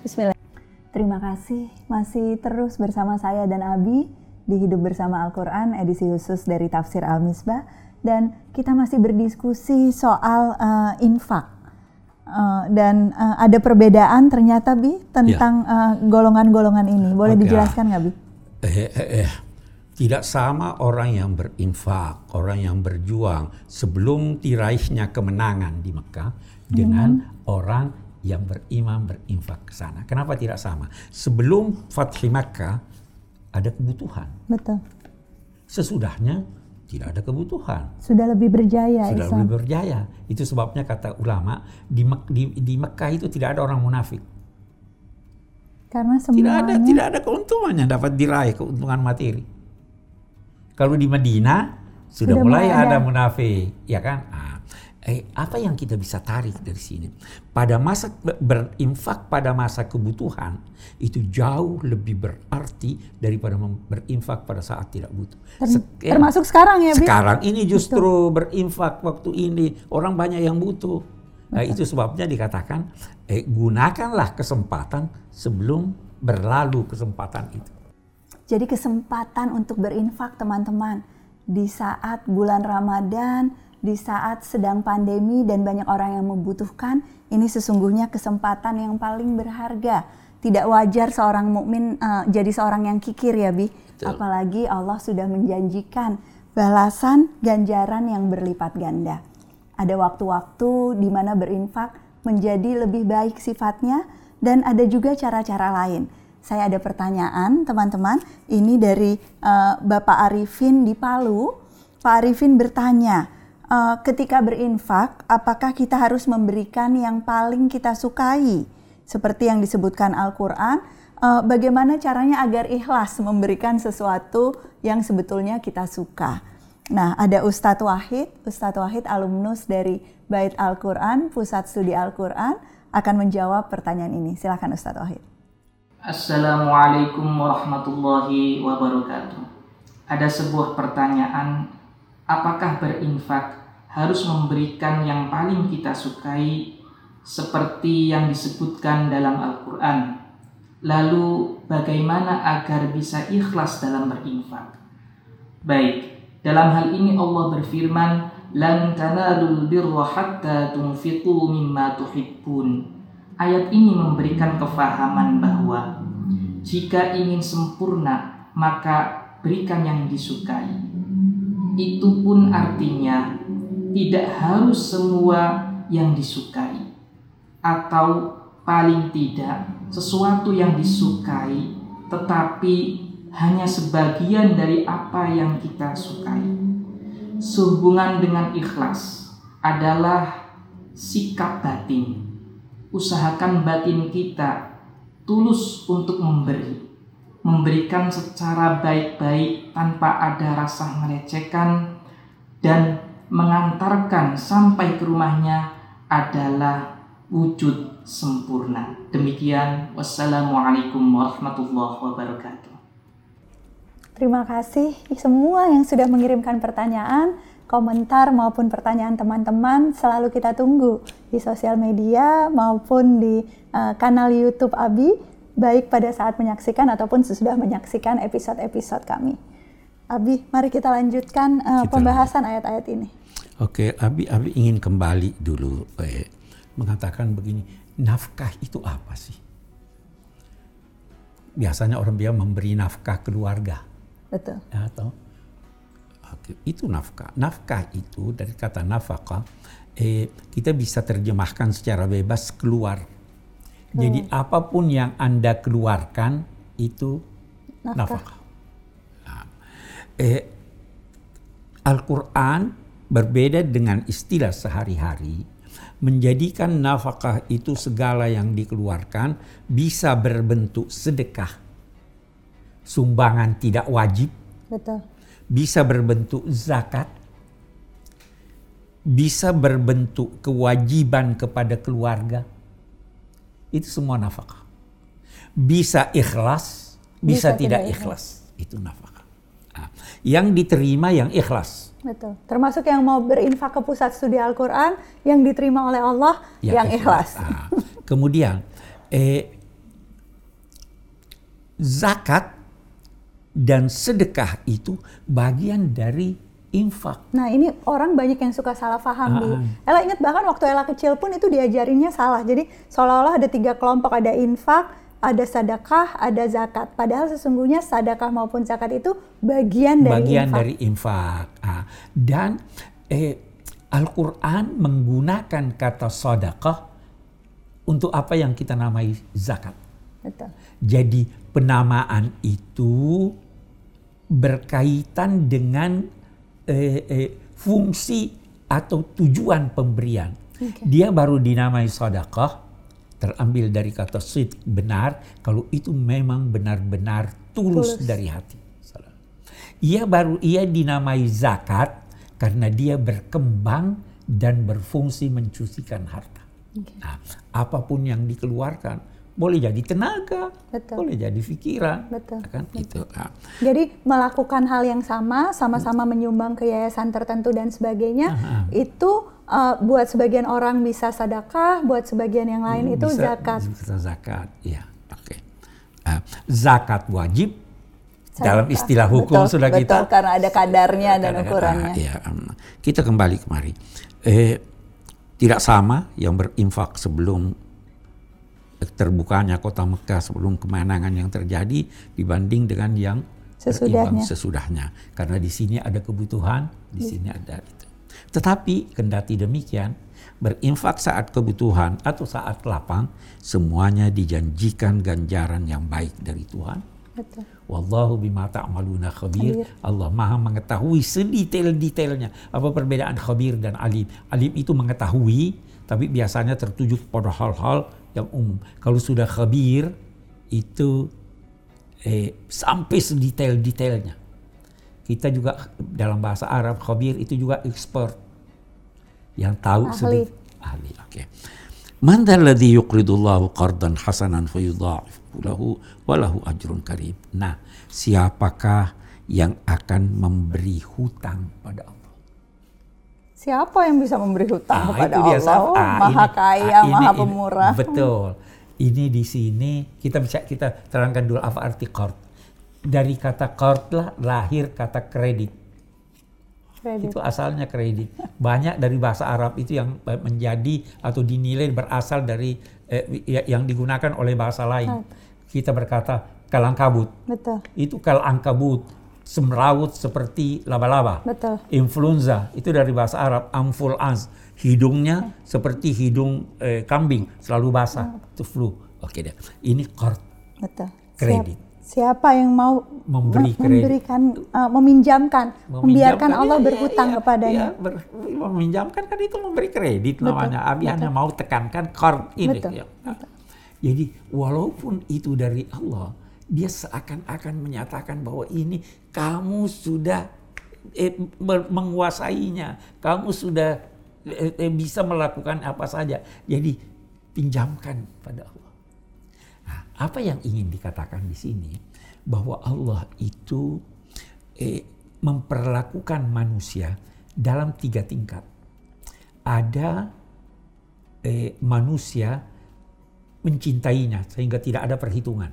Bismillah. Terima kasih masih terus bersama saya dan Abi di Hidup Bersama Al-Quran edisi khusus dari Tafsir Al-Misbah dan kita masih berdiskusi soal uh, infak. Uh, dan uh, ada perbedaan ternyata Bi tentang ya. golongan-golongan uh, ini. Boleh okay. dijelaskan nggak Bi? Eh, eh, eh. Tidak sama orang yang berinfak, orang yang berjuang sebelum diraihnya kemenangan di Mekah dengan hmm. orang yang beriman berinfak ke sana. Kenapa tidak sama? Sebelum Fathhi Makkah ada kebutuhan. Betul. Sesudahnya tidak ada kebutuhan. Sudah lebih berjaya. Sudah Islam. lebih berjaya. Itu sebabnya kata ulama di, Mek di, di Mekah itu tidak ada orang munafik. Karena semuanya... Tidak ada, tidak ada keuntungan yang dapat diraih keuntungan materi. Kalau di Madinah sudah, sudah mulai, mulai ada, ada munafik, ya kan? Eh, apa yang kita bisa tarik dari sini? Pada masa berinfak pada masa kebutuhan itu jauh lebih berarti daripada berinfak pada saat tidak butuh. Ter ya, termasuk sekarang ya, Bi? Sekarang ini justru Betul. berinfak waktu ini orang banyak yang butuh. Nah, itu sebabnya dikatakan eh, gunakanlah kesempatan sebelum berlalu kesempatan itu. Jadi kesempatan untuk berinfak teman-teman di saat bulan Ramadan di saat sedang pandemi dan banyak orang yang membutuhkan, ini sesungguhnya kesempatan yang paling berharga. Tidak wajar seorang mukmin uh, jadi seorang yang kikir ya, Bi. Betul. Apalagi Allah sudah menjanjikan balasan ganjaran yang berlipat ganda. Ada waktu-waktu di mana berinfak menjadi lebih baik sifatnya dan ada juga cara-cara lain. Saya ada pertanyaan, teman-teman. Ini dari uh, Bapak Arifin di Palu. Pak Arifin bertanya, uh, ketika berinfak, apakah kita harus memberikan yang paling kita sukai? Seperti yang disebutkan Al-Quran, uh, bagaimana caranya agar ikhlas memberikan sesuatu yang sebetulnya kita suka? Nah, ada Ustadz Wahid, Ustadz Wahid alumnus dari Bait Al-Quran, Pusat Studi Al-Quran, akan menjawab pertanyaan ini. Silakan Ustadz Wahid. Assalamualaikum warahmatullahi wabarakatuh. Ada sebuah pertanyaan, apakah berinfak harus memberikan yang paling kita sukai seperti yang disebutkan dalam Al-Quran. Lalu bagaimana agar bisa ikhlas dalam berinfak? Baik, dalam hal ini Allah berfirman, "Lan tanalul birra hatta tunfiqu mimma tuhibbun." Ayat ini memberikan kefahaman bahwa jika ingin sempurna, maka berikan yang disukai. Itu pun artinya tidak harus semua yang disukai atau paling tidak sesuatu yang disukai tetapi hanya sebagian dari apa yang kita sukai. Sehubungan dengan ikhlas adalah sikap batin. Usahakan batin kita tulus untuk memberi, memberikan secara baik-baik tanpa ada rasa melecehkan dan mengantarkan sampai ke rumahnya adalah wujud sempurna. Demikian, wassalamualaikum warahmatullahi wabarakatuh. Terima kasih semua yang sudah mengirimkan pertanyaan, komentar maupun pertanyaan teman-teman selalu kita tunggu di sosial media maupun di uh, kanal YouTube Abi, baik pada saat menyaksikan ataupun sesudah menyaksikan episode-episode kami. Abi, mari kita lanjutkan uh, kita pembahasan ayat-ayat ini. Oke, Abi Abi ingin kembali dulu eh, mengatakan begini, nafkah itu apa sih? Biasanya orang bilang memberi nafkah keluarga. Betul. Ya, atau Oke, itu nafkah. Nafkah itu dari kata nafkah eh, kita bisa terjemahkan secara bebas keluar. Hmm. Jadi apa pun yang Anda keluarkan itu nafkah. nafkah. Nah, eh, Al-Quran berbeda dengan istilah sehari-hari, menjadikan nafkah itu segala yang dikeluarkan bisa berbentuk sedekah, sumbangan tidak wajib, Betul. bisa berbentuk zakat, bisa berbentuk kewajiban kepada keluarga. Itu semua nafkah. Bisa ikhlas, bisa, bisa tidak ikhlas. ikhlas. Itu nafkah. Nah, yang diterima yang ikhlas Betul. Termasuk yang mau berinfak ke pusat studi Al-Quran yang diterima oleh Allah ya, yang ikhlas. ikhlas. Nah, kemudian eh, zakat dan sedekah itu bagian dari infak. Nah ini orang banyak yang suka salah paham di. Ah. Ella ingat bahkan waktu Ella kecil pun itu diajarinnya salah. Jadi seolah-olah ada tiga kelompok, ada infak, ada sedekah, ada zakat. Padahal sesungguhnya sedekah maupun zakat itu bagian dari bagian infak. dari infak. Ah, dan eh, Al-Quran menggunakan kata sedekah untuk apa yang kita namai zakat. Betul. Jadi penamaan itu berkaitan dengan eh, eh, fungsi atau tujuan pemberian. Oke. Dia baru dinamai sedekah terambil dari kata sid benar kalau itu memang benar-benar tulus, Tulus. dari hati. Ia baru ia dinamai zakat karena dia berkembang dan berfungsi mencucikan harta. Oke. Nah, apa pun yang dikeluarkan boleh jadi tenaga, Betul. boleh jadi pikiran, Betul, kan itu. Nah, Jadi melakukan hal yang sama, sama-sama menyumbang ke yayasan tertentu dan sebagainya, Ah, itu uh, buat sebagian orang bisa sedekah, buat sebagian yang lain itu Hmm, bisa- zakat. Bisa zakat, ya. Oke. Ah, zakat wajib dalam istilah hukum Betul, sudah betul, kita karena ada kadarnya dan Kadang-kadang, ukurannya. ya, em, kita kembali kemari. Eh, tidak sama yang berinfak sebelum terbukanya kota Mekah sebelum kemenangan yang terjadi dibanding dengan yang Sesudahnya. sesudahnya. Karena di sini ada kebutuhan, di sini ada itu. Tetapi kendati demikian, berinfak saat kebutuhan atau saat lapang, semuanya dijanjikan ganjaran yang baik dari Tuhan. Betul. Wallahu bima ta'maluna khabir. Khabir. Allah Maha mengetahui sedetail-detailnya. Apa perbedaan khabir dan alim? Alim itu mengetahui, tapi biasanya tertuju pada hal-hal yang umum. Kalau sudah khabir, itu eh, sampai sedetail-detailnya. Kita juga dalam bahasa Arab khabir itu juga expert yang tahu Ahli. Ahli, oke. Man dzalladzi yuqridullahu qardan hasanan fayudha'ifu lahu wa lahu ajrun karim. Nah, siapakah yang akan memberi hutang pada Allah? Siapa yang bisa memberi hutang Ah, kepada Allah? Ah, maha ini- kaya, ah, ini- maha ini- pemurah. Betul. Ini di sini kita bisa kita terangkan dulu apa arti qard. Dari kata qard lah lahir kata kredit. Kredit. Itu asalnya kredit. Banyak dari bahasa Arab itu yang menjadi atau dinilai berasal dari eh, ya- yang digunakan oleh bahasa lain. Kita berkata kalangkabut. Betul. Itu kalangkabut, semrawut seperti laba-laba. Betul. Influenza itu dari bahasa Arab amful ans. Hidungnya seperti hidung eh, kambing, selalu basah. Itu flu. Oke deh. Ini qard. Betul. Kredit. Siap- siapa yang mau Memberi memberikan, uh, meminjamkan, membiarkan Meminjamkan, Allah iya, berhutang iya, kepadanya. iya, ber- meminjamkan kan itu memberi kredit namanya. Abi hanya mau tekankan qard ini. Betul, ya. Jadi walaupun itu dari Allah, dia seakan-akan menyatakan bahwa ini kamu sudah eh, menguasainya, kamu sudah eh, eh, bisa melakukan apa saja. Jadi pinjamkan pada Allah. Apa yang ingin dikatakan di sini bahwa Allah itu eh, memperlakukan manusia dalam tiga tingkat. Ada eh, manusia mencintainya sehingga tidak ada perhitungan.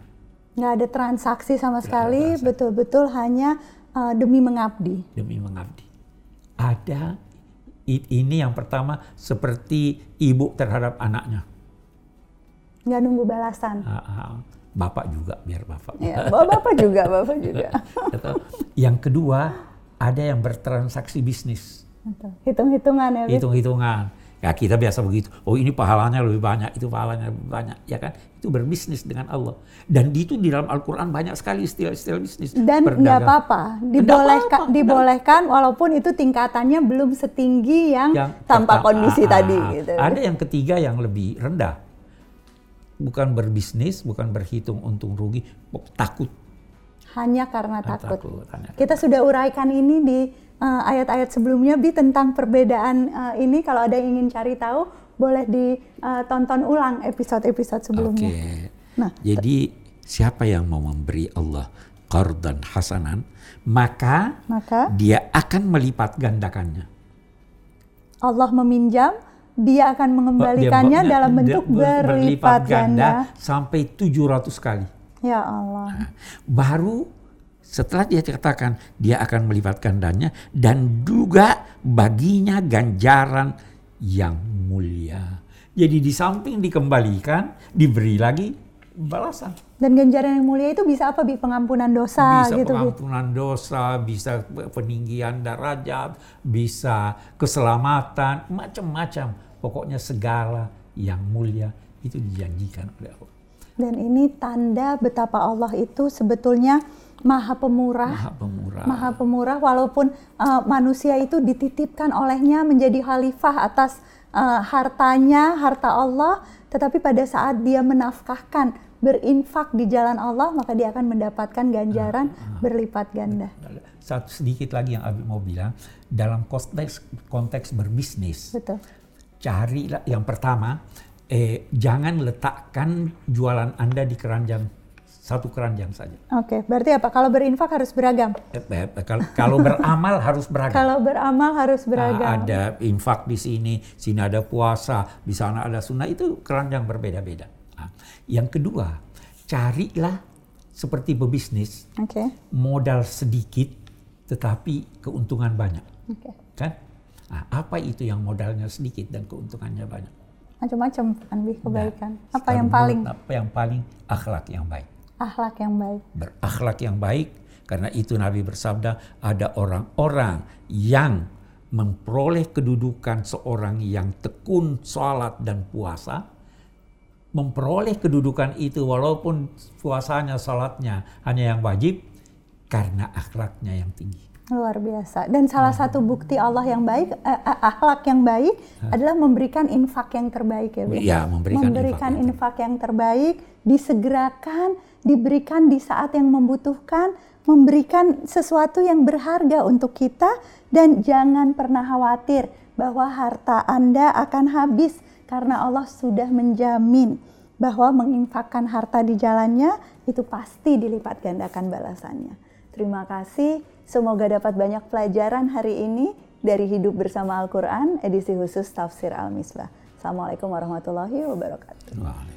Nggak ada transaksi sama sekali, betul-betul hanya uh, demi mengabdi. demi mengabdi. Ada ini yang pertama seperti ibu terhadap anaknya. Nggak nunggu balasan. Ah, ah, Bapak juga biar bapak. Ya, bapak juga, bapak juga. Atau yang kedua ada yang bertransaksi bisnis. Hitung-hitungan ya, hitung-hitungan. Ya kita biasa begitu. Oh ini pahalanya lebih banyak, itu pahalanya lebih banyak, ya kan? Itu berbisnis dengan Allah. Dan itu di dalam Al-Quran banyak sekali istilah-istilah bisnis. Dan nggak apa-apa, dibolehkan, apa-apa, dibolehkan walaupun itu tingkatannya belum setinggi yang, yang tanpa kondisi ah, tadi. ah, Gitu. Ada yang ketiga yang lebih rendah. Bukan berbisnis, bukan berhitung untung rugi, takut. Hanya karena takut. takut, hanya Kita sudah uraikan ini di uh, ayat-ayat sebelumnya, Bi, tentang perbedaan uh, ini. Kalau ada yang ingin cari tahu, boleh ditonton ulang episode-episode Oke. sebelumnya. Nah, Jadi siapa yang mau memberi Allah qardan hasanan, maka Maka dia akan melipat gandakannya. Allah meminjam, dia akan mengembalikannya dalam dia bentuk ber- berlipat ganda. sampai 700 kali. Ya Allah. Nah, baru setelah dia katakan dia akan melipat gandanya dan juga baginya ganjaran yang mulia. Jadi di samping dikembalikan, diberi lagi balasan. Dan ganjaran yang mulia itu bisa apa? Bi? Pengampunan dosa bisa gitu. Bi? pengampunan dosa, bisa peninggian derajat, bisa keselamatan, macam-macam. Pokoknya segala yang mulia itu dijanjikan oleh Allah. Dan ini tanda betapa Allah itu sebetulnya maha pemurah. Maha pemurah. Maha pemurah walaupun uh, manusia itu dititipkan olehnya menjadi khalifah atas uh, hartanya, harta Allah, tetapi pada saat dia menafkahkan, berinfak di jalan Allah, maka dia akan mendapatkan ganjaran berlipat ganda. Satu sedikit lagi yang Abi mau bilang, dalam konteks konteks berbisnis, Betul. Carilah yang pertama, eh, jangan letakkan jualan Anda di keranjang satu keranjang saja. Oke, berarti apa? Kalau berinfak harus beragam. Eh, eh, kalau, kalau beramal harus beragam. Kalau beramal harus Nah, beragam. ada infak di sini, sini ada puasa, di sana ada sunnah itu keranjang berbeda-beda. Nah, yang kedua, carilah seperti berbisnis Oke. modal sedikit tetapi keuntungan banyak, Oke. kan? Nah, apa itu yang modalnya sedikit dan keuntungannya banyak? Macam-macam kan kebaikan. Nah, apa yang paling Apa yang paling akhlak yang baik? akhlak yang baik? berakhlak yang baik karena itu Nabi bersabda ada orang-orang yang memperoleh kedudukan seorang yang tekun salat dan puasa memperoleh kedudukan itu walaupun puasanya salatnya hanya yang wajib karena akhlaknya yang tinggi Luar biasa. Dan salah satu bukti Allah yang baik, eh, eh, akhlak yang baik adalah memberikan infak yang terbaik ya. Ya, memberikan infak memberikan yang infak yang terbaik, disegerakan, diberikan di saat yang membutuhkan, memberikan sesuatu yang berharga untuk kita dan jangan pernah khawatir bahwa harta Anda akan habis karena Allah sudah menjamin bahwa menginfakkan harta di jalannya itu pasti dilipat gandakan balasannya. Terima kasih. Semoga dapat banyak pelajaran hari ini dari Hidup Bersama Al-Quran, edisi khusus Tafsir Al-Misbah. Assalamualaikum warahmatullahi wabarakatuh. Waalaikumsalam.